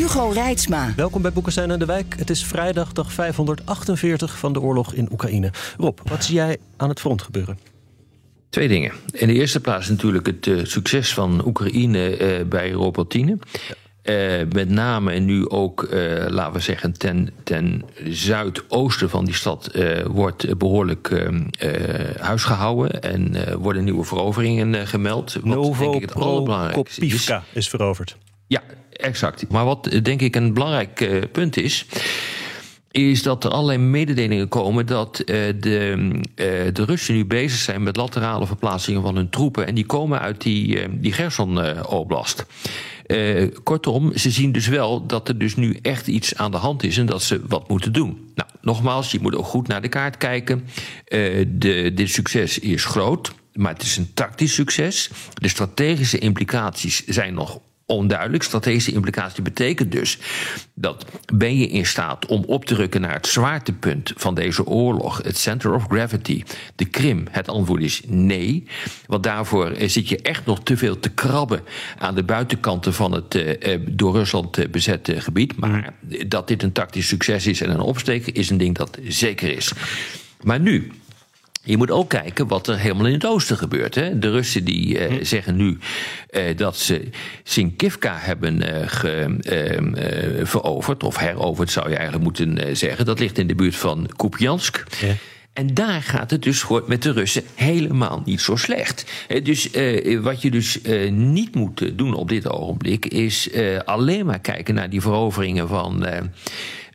Hugo Reitsma. Welkom bij Boekenstein en de Wijk. Het is vrijdag, dag 548 van de oorlog in Oekraïne. Rob, wat zie jij aan het front gebeuren? Twee dingen. In de eerste plaats natuurlijk het uh, succes van Oekraïne uh, bij Ropotine. Uh, met name en nu ook, laten we zeggen, ten, ten zuidoosten van die stad wordt behoorlijk huisgehouden en worden nieuwe veroveringen gemeld. Wat Novo denk ik het allerbelangrijkste is. is veroverd. Ja, exact. Maar wat denk ik een belangrijk punt is is dat er allerlei mededelingen komen dat uh, de, de Russen nu bezig zijn met laterale verplaatsingen van hun troepen. En die komen uit die, die Gerson-oblast. kortom, ze zien dus wel dat er dus nu echt iets aan de hand is en dat ze wat moeten doen. Nou, nogmaals, je moet ook goed naar de kaart kijken. de, dit succes is groot, maar het is een tactisch succes. De strategische implicaties zijn nog onduidelijk. Strategische implicatie betekent dus dat ben je in staat om op te rukken naar het zwaartepunt van deze oorlog, het center of gravity, de Krim. Het antwoord is nee, want daarvoor eh, zit je echt nog te veel te krabben aan de buitenkanten van het uh, door Rusland bezette gebied. Maar dat dit een tactisch succes is en een opsteek is een ding dat zeker is. Maar nu, je moet ook kijken wat er helemaal in het oosten gebeurt. Hè. De Russen die uh, zeggen nu uh, dat ze Sinkivka hebben uh, ge, ehm, veroverd, of heroverd zou je eigenlijk moeten zeggen. Dat ligt in de buurt van Kupiansk. Ja. En daar gaat het dus met de Russen helemaal niet zo slecht. Dus wat je dus niet moet doen op dit ogenblik is alleen maar kijken naar die veroveringen van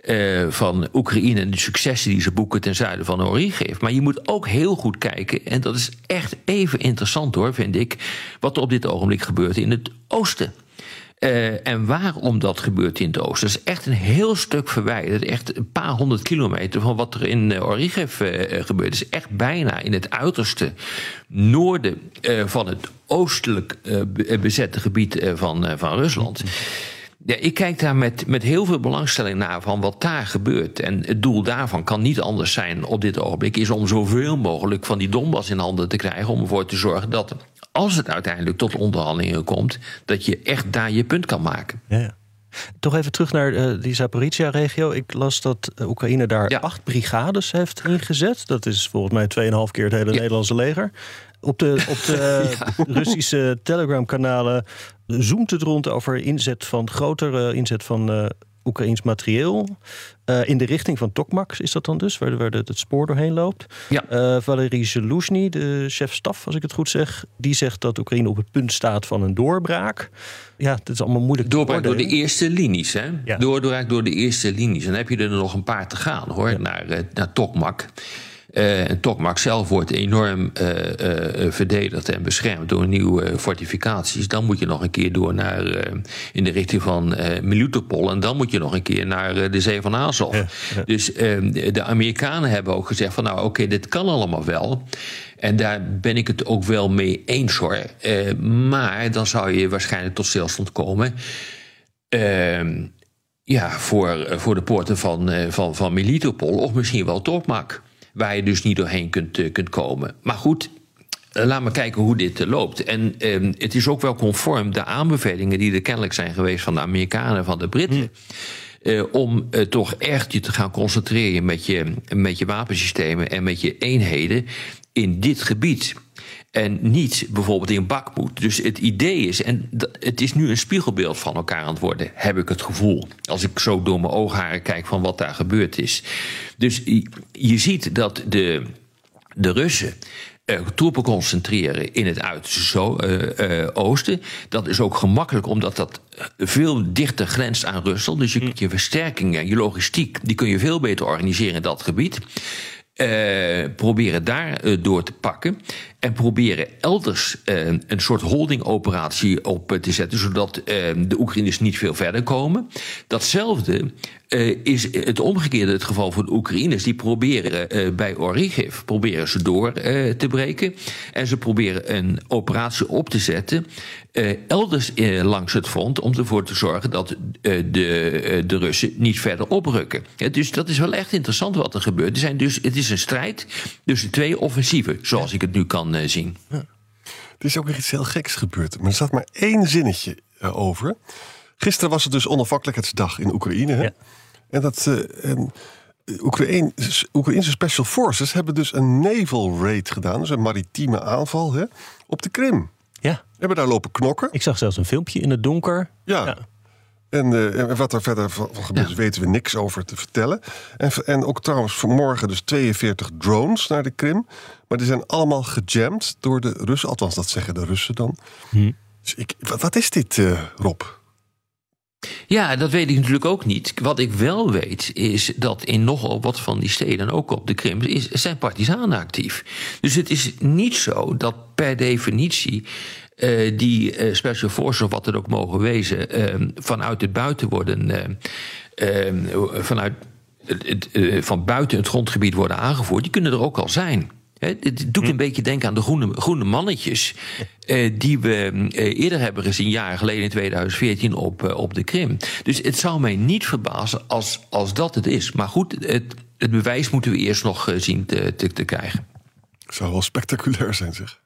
uh, van Oekraïne en de successen die ze boeken ten zuiden van Orient geeft. Maar je moet ook heel goed kijken, en dat is echt even interessant hoor, vind ik, wat er op dit ogenblik gebeurt in het oosten. Uh, en waarom dat gebeurt in het oosten. Dat is echt een heel stuk verwijderd. Echt een paar honderd kilometer van wat er in uh, Origev uh, gebeurt. Het is echt bijna in het uiterste noorden van het oostelijk bezette gebied van, van Rusland. Ja, ik kijk daar met, met heel veel belangstelling naar van wat daar gebeurt. En het doel daarvan kan niet anders zijn op dit ogenblik, is om zoveel mogelijk van die Donbass in handen te krijgen. Om ervoor te zorgen dat, als het uiteindelijk tot onderhandelingen komt, dat je echt daar je punt kan maken. Ja, ja. Toch even terug naar uh, die Zaporizhia-regio. Ik las dat uh, Oekraïne daar ja. acht brigades heeft ingezet. Dat is volgens mij 2,5 keer het hele ja. Nederlandse leger. Op de, op de ja. Russische Telegram-kanalen zoomt het rond over inzet van grotere inzet van uh, Oekraïns materieel. Uh, in de richting van Tokmak is dat dan dus, waar, waar de, het spoor doorheen loopt. Ja. Uh, de chef-staf, als ik het goed zeg, die zegt dat Oekraïne op het punt staat van een doorbraak. Ja, dat is allemaal moeilijk Doorbraak door de eerste linies, hè? Ja. Doorbraak door de eerste linies. En dan heb je er nog een paar te gaan, hoor, ja. naar, uh, naar Tokmak. Uh, en Tokmak zelf wordt enorm uh, uh, verdedigd en beschermd door nieuwe fortificaties. Dan moet je nog een keer door naar in de richting van Melitopol. En dan moet je nog een keer naar de Zee van Azov. Ja, ja. Dus de Amerikanen hebben ook gezegd van nou oké, okay, dit kan allemaal wel. En daar ben ik het ook wel mee eens hoor. maar dan zou je waarschijnlijk tot stilstand komen. Ehm, ja, voor, voor de poorten van, van, van Melitopol of misschien wel Tokmak waar je dus niet doorheen kunt, uh, kunt komen. Maar goed, uh, laat maar kijken hoe dit uh, loopt. En uh, het is ook wel conform de aanbevelingen die er kennelijk zijn geweest van de Amerikanen en van de Britten. Hmm. Om toch echt je te gaan concentreren met je, met je wapensystemen en met je eenheden in dit gebied. En niet bijvoorbeeld in Bakmoed. Dus het idee is, en het is nu een spiegelbeeld van elkaar aan het worden, heb ik het gevoel. Als ik zo door mijn oogharen kijk van wat daar gebeurd is. Dus je ziet dat de, de Russen troepen concentreren in het Uiterste-Oosten. Uh, uh, dat is ook gemakkelijk, omdat dat veel dichter grenst aan Rusland. Dus je kunt je versterkingen, je logistiek, die kun je veel beter organiseren in dat gebied. Uh, proberen daar uh, door te pakken. En proberen elders uh, een soort holdingoperatie op te zetten, zodat uh, de Oekraïners niet veel verder komen. Datzelfde is het omgekeerde het geval voor de Oekraïners. Die proberen bij Origiv proberen ze door te breken. En ze proberen een operatie op te zetten elders langs het front... om ervoor te zorgen dat de, de Russen niet verder oprukken. Dus dat is wel echt interessant wat er gebeurt. Er zijn dus, het is een strijd tussen twee offensieven, zoals ik het nu kan zien. Ja. Er is ook weer iets heel geks gebeurd. Maar er staat maar één zinnetje over... Gisteren was het dus onafhankelijkheidsdag in Oekraïne. Hè? Ja. En dat. Uh, en, Oekraïnse Special Forces hebben dus een naval raid gedaan, dus een maritieme aanval hè, op de Krim. Ja. Hebben daar lopen knokken. Ik zag zelfs een filmpje in het donker. Ja. ja. En, uh, en, wat er verder van gebeurt, ja. weten we niks over te vertellen. En, en ook trouwens vanmorgen dus 42 drones naar de Krim. Maar die zijn allemaal gejamd door de Russen. Althans, dat zeggen de Russen dan. Hm. Dus ik, wat, wat, is dit, uh, Rob? Ja, dat weet ik natuurlijk ook niet. Wat ik wel weet is dat in nogal wat van die steden, ook op de Krim, is, zijn partisanen actief. Dus het is niet zo dat per definitie uh, die uh, special forces, of wat het ook mogen wezen, uh, vanuit het buiten worden, vanuit het, van buiten het grondgebied worden aangevoerd. Die kunnen er ook al zijn het doet hm. een beetje denken aan de groene, groene mannetjes. Eh, die we eh, eerder hebben gezien, jaren geleden in 2014, op, eh, op de Krim. Dus het zou mij niet verbazen als, als dat het is. Maar goed, het, het bewijs moeten we eerst nog zien te, te, te krijgen. Zou wel spectaculair zijn, zeg.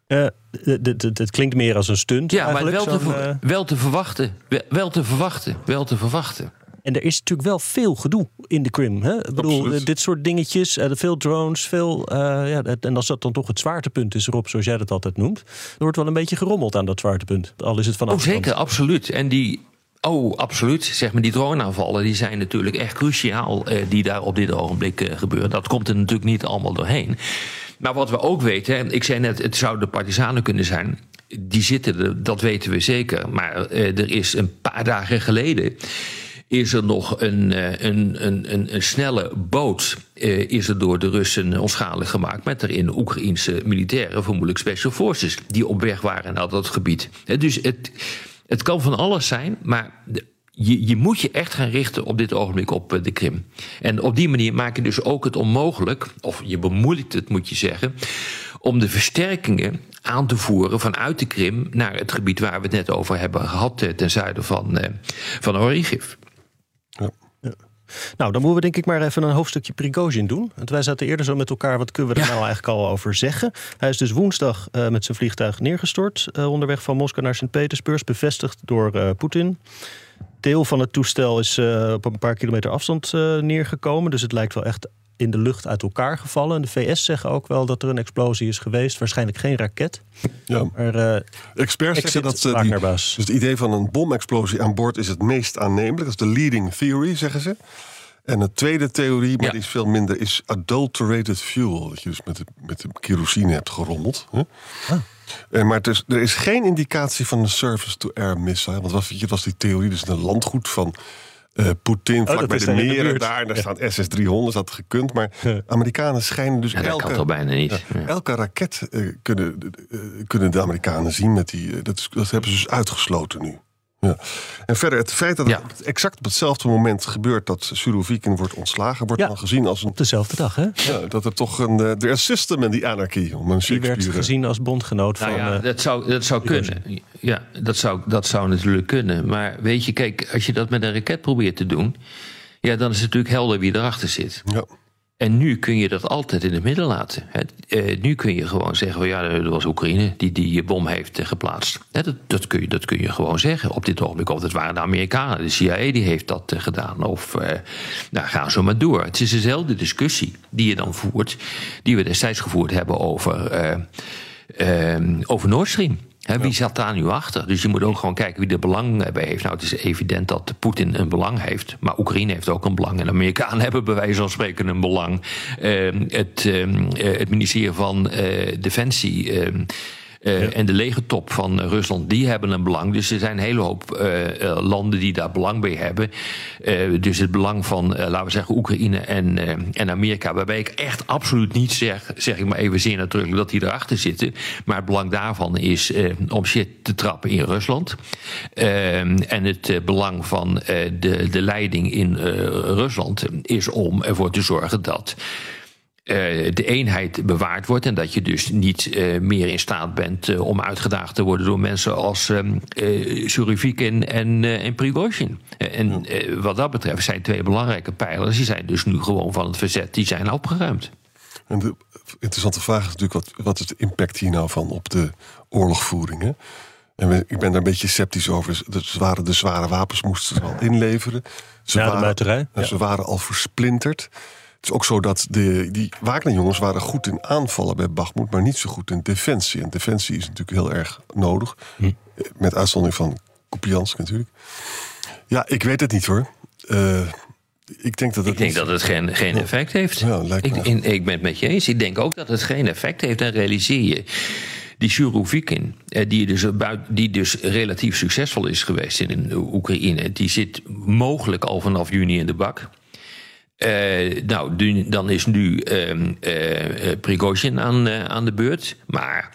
het klinkt meer als een stunt. Ja, maar wel te, wel te verwachten. Wel te verwachten. Wel te verwachten. En er is natuurlijk wel veel gedoe in de Krim. Hè? Ik bedoel, eh, dit soort dingetjes, uh, veel drones, veel. Uh, ja, en als dat dan toch het zwaartepunt is, Rob, zoals jij dat altijd noemt, er wordt wel een beetje gerommeld aan dat zwaartepunt. Al is het vanaf. Oh, zeker, absoluut. En die. Oh, absoluut. Zeg maar, die droneaanvallen die zijn natuurlijk echt cruciaal, eh, die daar op dit ogenblik eh, gebeuren. Dat komt er natuurlijk niet allemaal doorheen. Maar wat we ook weten, ik zei net, het zouden de partisanen kunnen zijn. Die zitten er, dat weten we zeker. Maar er is een paar dagen geleden is er nog een, eh, een, een, een, een snelle boot uh, is er door de Russen onschadelijk gemaakt... met erin Oekraïense militairen, vermoedelijk special forces... die op weg waren naar dat gebied. dus het, het kan van alles zijn, maar... je, je, moet je echt gaan richten op dit ogenblik op eh, de Krim. En op die manier maak je dus ook het onmogelijk, of je bemoeilijkt het, moet je zeggen, om de versterkingen aan te voeren vanuit de Krim naar het gebied waar we het net over hebben gehad, ten zuiden van, van Origiv. Nou, dan moeten we denk ik maar even een hoofdstukje Prigozhin doen. Want wij zaten eerder zo met elkaar, wat kunnen we er nou eigenlijk al over zeggen? Hij is dus woensdag uh, met zijn vliegtuig neergestort. Uh, onderweg van Moskou naar Sint-Petersburg, bevestigd door uh, Poetin. Deel van het toestel is op een paar kilometer afstand neergekomen. Dus het lijkt wel echt in de lucht uit elkaar gevallen. En de VS zeggen ook wel dat er een explosie is geweest. Waarschijnlijk geen raket. Ja. Maar, Experts zeggen dat ze die, dus het idee van een bomexplosie aan boord is het meest aannemelijk. Dat is de leading theory, zeggen ze. En de tweede theorie, maar die is veel minder, is adulterated fuel. Dat je dus met de, met de kerosine hebt gerommeld. Hè? Ah. En, maar is, er is geen indicatie van een surface-to-air missile. Want was, het was die theorie, dus een landgoed van uh, Poetin, oh, vlak bij de meren de daar. Daar staan SS-300, dat gekund. Maar Amerikanen schijnen dus ja, elke... Dat bijna niet. Elke raket uh, kunnen, uh, kunnen de Amerikanen zien. Met die, dat, dat hebben ze dus uitgesloten nu. Ja. En verder, het feit dat het exact op hetzelfde moment gebeurt dat Surovikin wordt ontslagen, wordt dan gezien als een. Op dezelfde dag, hè? Ja, dat er toch een. Uh, er is system in die anarchie. Om een die werd gezien als bondgenoot nou van. Ja, uh, dat zou, dat zou kunnen. Ja, dat zou, dat zou natuurlijk kunnen. Maar weet je, kijk, als je dat met een raket probeert te doen. Ja, dan is het natuurlijk helder wie erachter zit. Ja. En nu kun je dat altijd in het midden laten. Uh, nu kun je gewoon zeggen: ja, dat was Oekraïne die die bom heeft uh, geplaatst. Dat, dat, kun je, dat kun je gewoon zeggen op dit ogenblik. Of het waren de Amerikanen, de CIA die heeft dat uh, gedaan. Of nou, ga zo maar door. Het is dezelfde discussie die je dan voert, die we destijds gevoerd hebben over, over Nord Stream wie zat daar nu achter? Dus je moet ook gewoon kijken wie er belang bij heeft. Nou, het is evident dat Poetin een belang heeft. Maar Oekraïne heeft ook een belang. En de Amerikanen hebben bij wijze van spreken een belang. Uh, het, uh, het ministerie van uh, Defensie. En de legertop van Rusland, die hebben een belang. Dus er zijn een hele hoop landen die daar belang bij hebben. dus het belang van, laten we zeggen, Oekraïne en, en Amerika. Waarbij ik echt absoluut niet zeg, zeg ik maar even zeer nadrukkelijk, dat die erachter zitten. Maar het belang daarvan is om shit te trappen in Rusland. en het belang van de, de leiding in Rusland is om ervoor te zorgen dat. Uh, de eenheid bewaard wordt en dat je dus niet uh, meer in staat bent uh, om uitgedaagd te worden door mensen als Surovikin en, en Prigozhin. en wat dat betreft zijn twee belangrijke pijlers, die zijn dus nu gewoon van het verzet, die zijn opgeruimd. En de interessante vraag is natuurlijk, wat, wat is de impact hier nou van op de oorlogvoering? Hè? En ik ben daar een beetje sceptisch over. De zware, de zware wapens moesten ze al inleveren. Ze, ja, waren, ja. ze waren al versplinterd. Het is ook zo dat de, die Wagner-jongens waren goed in aanvallen bij Bachmoed, maar niet zo goed in defensie. En defensie is natuurlijk heel erg nodig. Hm. Met uitzondering van Kupiansk natuurlijk. Ja, ik weet het niet hoor. Uh, ik denk dat het, ik denk dat het geen, geen effect heeft. Ja, ik, ik ben het met je eens. Ik denk ook dat het geen effect heeft. En realiseer je die Shurovikin, eh, die dus, die dus relatief succesvol is geweest in Oekraïne, die zit mogelijk al vanaf juni in de bak. Uh, nou, dan is nu uh, uh, Prigozhin aan, aan de beurt. Maar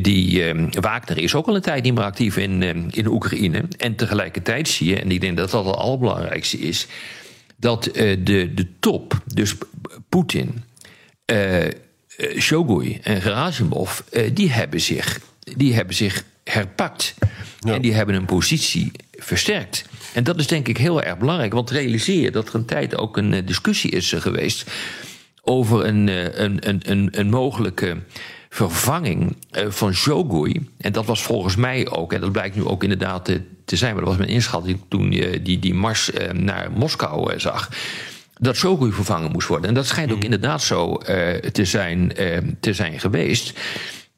die Wagner is ook al een tijd niet meer actief in, in Oekraïne. En tegelijkertijd zie je, en ik denk dat dat het allerbelangrijkste is, dat de, de top, dus Poetin, Shogui en Gerasimov, die, hebben zich, die hebben zich herpakt. En die hebben hun positie versterkt. En dat is denk ik heel erg belangrijk. Want realiseer dat er een tijd ook een uh, discussie is geweest over een, een, een, een, een mogelijke vervanging van Shogui. En dat was volgens mij ook, en dat blijkt nu ook inderdaad te, te zijn, maar dat was mijn inschatting toen je die, die mars naar Moskou zag dat Shogun vervangen moest worden. En dat schijnt ook mm. inderdaad zo te, zijn, te zijn geweest.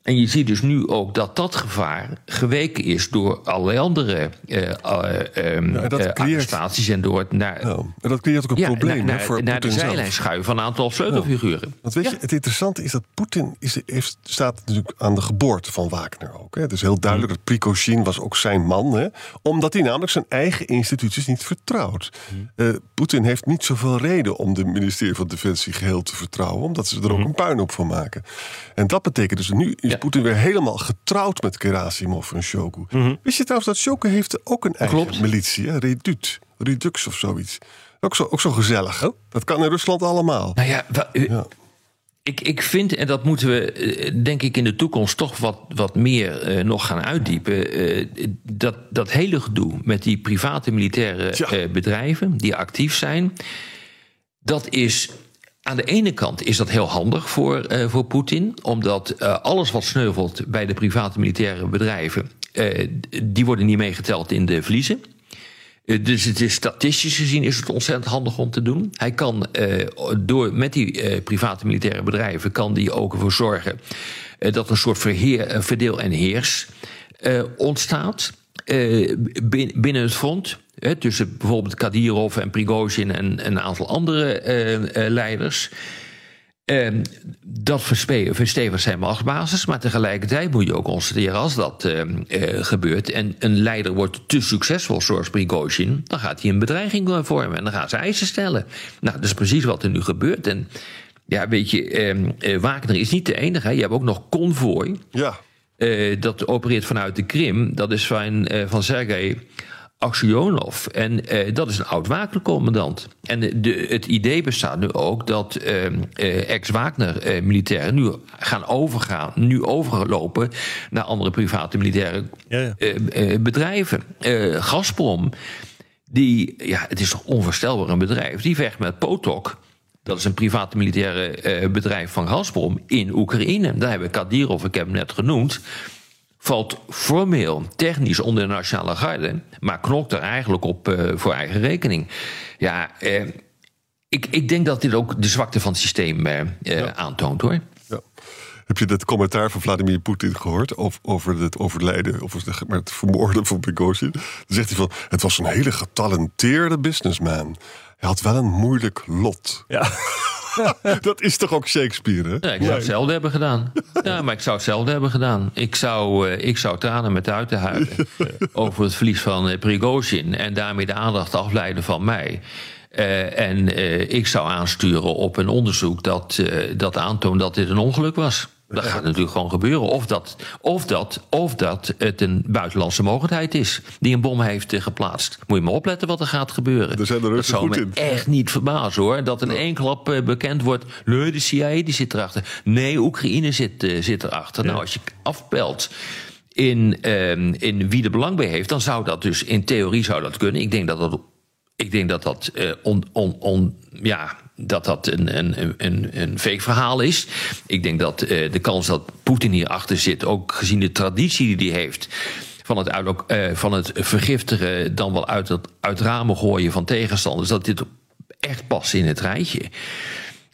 En je ziet dus nu ook dat dat gevaar geweken is door allerlei andere uh, uh, en door het naar. Ja, en dat creëert ook een probleem naar, voor naar de zijlijn schuiven van een aantal sleutelfiguren. Want weet je, het interessante is dat Poetin is, heeft, staat natuurlijk aan de geboorte van Wagner ook. Hè. Het is heel duidelijk mm. dat Prigozhin was ook zijn man, hè, omdat hij namelijk zijn eigen instituties niet vertrouwt. Mm. Poetin heeft niet zoveel reden om de ministerie van Defensie geheel te vertrouwen, omdat ze er ook mm. een puin op van maken. En dat betekent dus nu is Poetin weer helemaal getrouwd met Gerasimov en Shoku. Mm Wist je trouwens dat Shoku heeft ook een eigen Klopt. militie, hè? Redut, Redux of zoiets. Ook zo, ook zo gezellig. Oh. Dat kan in Rusland allemaal. Nou ja, ja. Ik, ik vind, en dat moeten we eh, denk ik in de toekomst toch wat, wat meer uh, nog gaan uitdiepen. Uh, dat, dat hele gedoe met die private militaire uh, bedrijven die actief zijn. Dat is aan de ene kant is dat heel handig voor, uh, voor Poetin, omdat uh, alles wat sneuvelt bij de private militaire bedrijven, uh, die worden niet meegeteld in de verliezen. dus het is statistisch gezien is het ontzettend handig om te doen. Hij kan door, met die private militaire bedrijven kan die ook ervoor zorgen dat een soort verheer, verdeel en heers ontstaat binnen het front tussen bijvoorbeeld Kadirov en Prigozhin en, een aantal andere uh, uh, leiders. Uh, dat verstevigt zijn machtsbasis, maar tegelijkertijd moet je ook constateren als dat ehm, eh, gebeurt en een leider wordt te succesvol zoals Prigozhin, dan gaat hij een bedreiging vormen en dan gaan ze eisen stellen. Nou, dat is precies wat er nu gebeurt. En ja, weet je, ehm, Wagner is niet de enige. Je hebt ook nog Convoy. Ja. dat opereert vanuit de Krim. Dat is van, van Sergei Aksionov. En uh, dat is een oud Wagner-commandant. En de, het idee bestaat nu ook dat uh, uh, ex-Wagner-militairen nu gaan overgaan, nu overlopen naar andere private militaire ja, ja. bedrijven. Gazprom, die, ja, het is toch onvoorstelbaar een bedrijf, die vecht met Potok. Dat is een private militaire bedrijf van Gazprom in Oekraïne. Daar hebben Kadirov, ik heb hem net genoemd valt formeel, technisch onder de Nationale Garde, maar knokt er eigenlijk op uh, voor eigen rekening. Ja, eh, ik, ik denk dat dit ook de zwakte van het systeem uh, ja. aantoont hoor. Ja. Heb je dat commentaar van Vladimir Poetin gehoord of, over het overlijden of het vermoorden van Prigozhin? Dan zegt hij van: het was een hele getalenteerde businessman. Hij had wel een moeilijk lot. Ja. dat is toch ook Shakespeare, hè? Ja, ik zou hetzelfde hebben gedaan. Ja, maar ik zou hetzelfde hebben gedaan. Ik zou, uh, ik zou tranen met uiten huilen over het verlies van uh, Prigozhin... en daarmee de aandacht afleiden van mij... Uh, en ik zou aansturen op een onderzoek dat, dat aantoont dat dit een ongeluk was. Dat gaat natuurlijk gewoon gebeuren. Of dat, of, dat, of dat het een buitenlandse mogelijkheid is die een bom heeft eh, geplaatst. Moet je maar opletten wat er gaat gebeuren. Er zijn de me in. echt niet verbazen hoor. Dat in één klap eh, bekend wordt. Nee, de CIA die zit erachter. Nee, Oekraïne zit, uh, zit erachter. Nou, als je afpelt in, uh, in wie er belang bij heeft, dan zou dat dus in theorie zou dat kunnen. Ik denk dat dat, ik denk dat, dat uh, on, on, on, ja, dat dat een, een, een, een fake verhaal is. Ik denk dat uh, de kans dat Poetin hierachter zit, ook gezien de traditie die hij heeft van het, uit, uh, van het vergiftigen, dan wel uit, het, uit ramen gooien van tegenstanders, dat dit echt past in het rijtje.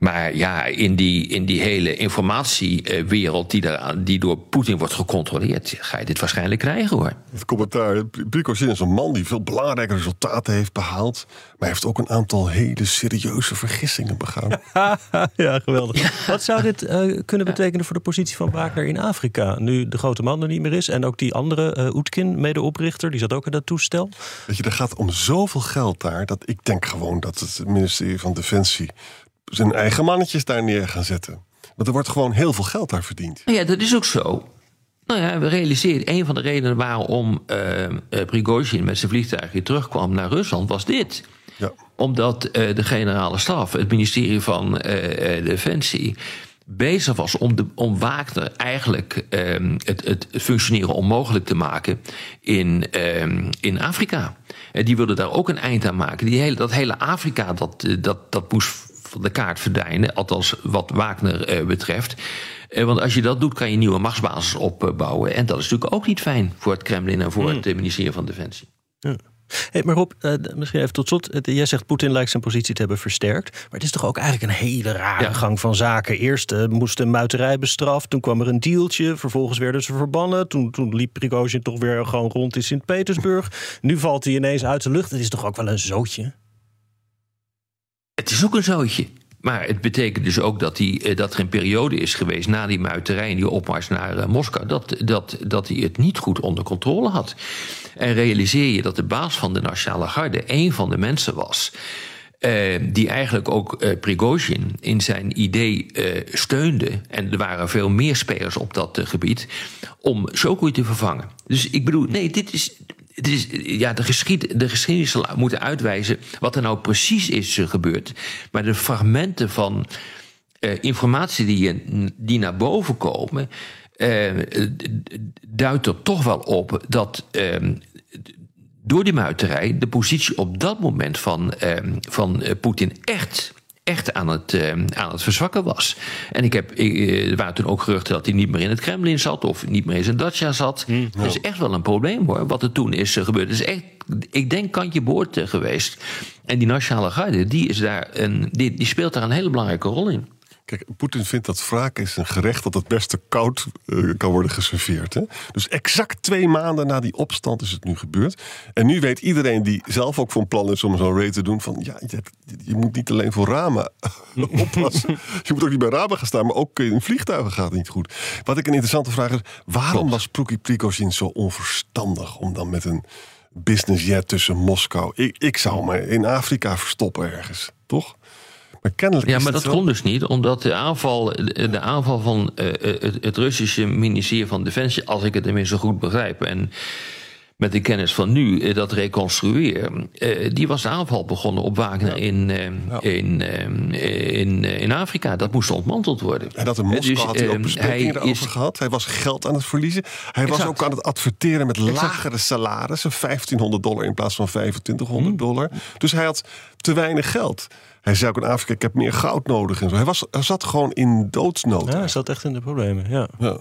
Maar ja, in die, in die hele informatiewereld die, daar, die door Poetin wordt gecontroleerd, ga je dit waarschijnlijk krijgen hoor. Het commentaar. Prigozhin is een man die veel belangrijke resultaten heeft behaald. Maar hij heeft ook een aantal hele serieuze vergissingen begaan. ja, geweldig. Wat zou dit uh, kunnen betekenen voor de positie van Wagner in Afrika? Nu de grote man er niet meer is. En ook die andere, uh, Oetkin, medeoprichter, die zat ook in dat toestel. Weet je, er gaat om zoveel geld daar. dat ik denk gewoon dat het ministerie van Defensie zijn eigen mannetjes daar neer gaan zetten. Want er wordt gewoon heel veel geld daar verdiend. Ja, dat is ook zo. Nou ja, we realiseerden, een van de redenen waarom uh, Prigozhin met zijn vliegtuig weer terugkwam naar Rusland was dit. Ja. Omdat uh, de generale staf, het ministerie van uh, Defensie, bezig was om, de, om Wagner eigenlijk uh, het, het functioneren onmogelijk te maken in, uh, in Afrika. En die wilden daar ook een eind aan maken. Die hele, dat hele Afrika, dat, dat, dat moest van de kaart verdwijnen. Althans, wat Wagner eh, betreft. Eh, want als je dat doet, kan je nieuwe machtsbasis opbouwen. En dat is natuurlijk ook niet fijn voor het Kremlin en voor hmm. het ministerie van Defensie. Ja. Hey, maar Rob, uh, misschien even tot slot. Jij zegt Poetin lijkt zijn positie te hebben versterkt. Maar het is toch ook eigenlijk een hele rare gang van zaken. Eerst uh, moest een muiterij bestraft. Toen kwam er een dealtje. Vervolgens werden ze verbannen. Toen, toen liep Prigozhin toch weer gewoon rond in Sint-Petersburg. Nu valt hij ineens uit de lucht. Het is toch ook wel een zootje? Het is ook een zootje. Maar het betekent dus ook dat, die, eh, dat er een periode is geweest na die muiterij en die opmars naar uh, Moskou, dat, dat, dat hij het niet goed onder controle had. En realiseer je dat de baas van de Nationale Garde een van de mensen was. Uh, die eigenlijk ook uh, Prigozhin in zijn idee steunde. En er waren veel meer spelers op dat gebied. om Shokoui te vervangen. Dus ik bedoel, nee, dit is ja, de, geschied, de geschiedenis zal moeten uitwijzen wat er nou precies is eh, gebeurd. Maar de fragmenten van uh, informatie die, die naar boven komen, uh, duidt er toch wel op dat uh, door die muiterij de positie op dat moment van, ehm, van Poetin echt echt aan het, uh, aan het verzwakken was. En ik heb, ik, er waren toen ook geruchten dat hij niet meer in het Kremlin zat of niet meer in zijn Dacia zat. Mm, Dat is echt wel een probleem hoor, wat er toen is gebeurd. Het is echt, ik denk, kantje boord geweest. En die Nationale Garde, die, is daar een, die, die speelt daar een hele belangrijke rol in. Kijk, Poetin vindt dat wraak is een gerecht dat het beste koud uh, kan worden geserveerd. Hè? Dus exact twee maanden na die opstand is het nu gebeurd. En nu weet iedereen die zelf ook van plan is om zo'n raid te doen: van ja, je, je moet niet alleen voor ramen oppassen. je moet ook niet bij ramen gaan staan, maar ook in vliegtuigen gaat het niet goed. Wat ik een interessante vraag is: waarom was Proki Prigozhin zo onverstandig om dan met een businessjet tussen Moskou? Ik, ik zou me in Afrika verstoppen ergens, toch? Maar ja, maar dat kon dus niet, omdat de aanval, de aanval van uh, het, het, Russische ministerie van Defensie, als ik het tenminste goed begrijp, en met de kennis van nu uh, dat reconstrueer, uh, die was de aanval begonnen op Wagner in, ja. in, in, in Afrika. Dat moest ontmanteld worden. En dat in Moskou dus, had hij ook besprekingen erover gehad. Hij was geld aan het verliezen. Hij was ook aan het adverteren met lagere salarissen, 1500 dollar in plaats van 2500 mhm. dollar. Dus hij had te weinig geld. Hij zei ook in Afrika, ik heb meer goud nodig. En zo. Hij, was, hij zat gewoon in doodsnood. Ja, hij zat echt in de problemen, ja. Ja,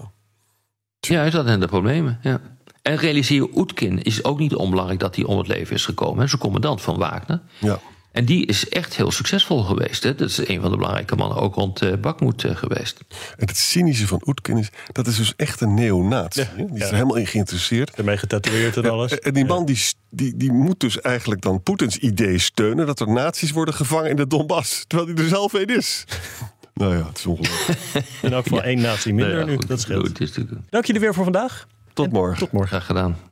ja hij zat in de problemen, ja. En realiseer Oetkin is ook niet onbelangrijk dat hij om het leven is gekomen. Hij is commandant van Wagner. Ja. En die is echt heel succesvol geweest. Hè? Dat is een van de belangrijke mannen ook rond uh, Bakmoed uh, geweest. En het cynische van Oetken is, dat is dus echt een neonaat. Ja, die is er helemaal in geïnteresseerd. Ermee getatoeëerd en alles. En die man die, die, die moet dus eigenlijk dan Poetins idee steunen... dat er nazi's worden gevangen in de Donbass. Terwijl hij er zelf een is. Nou ja, het is ongelooflijk. en ook voor één natie minder nu, dat scheelt. Dank jullie weer voor vandaag. Tot morgen. Tot morgen. Graag gedaan.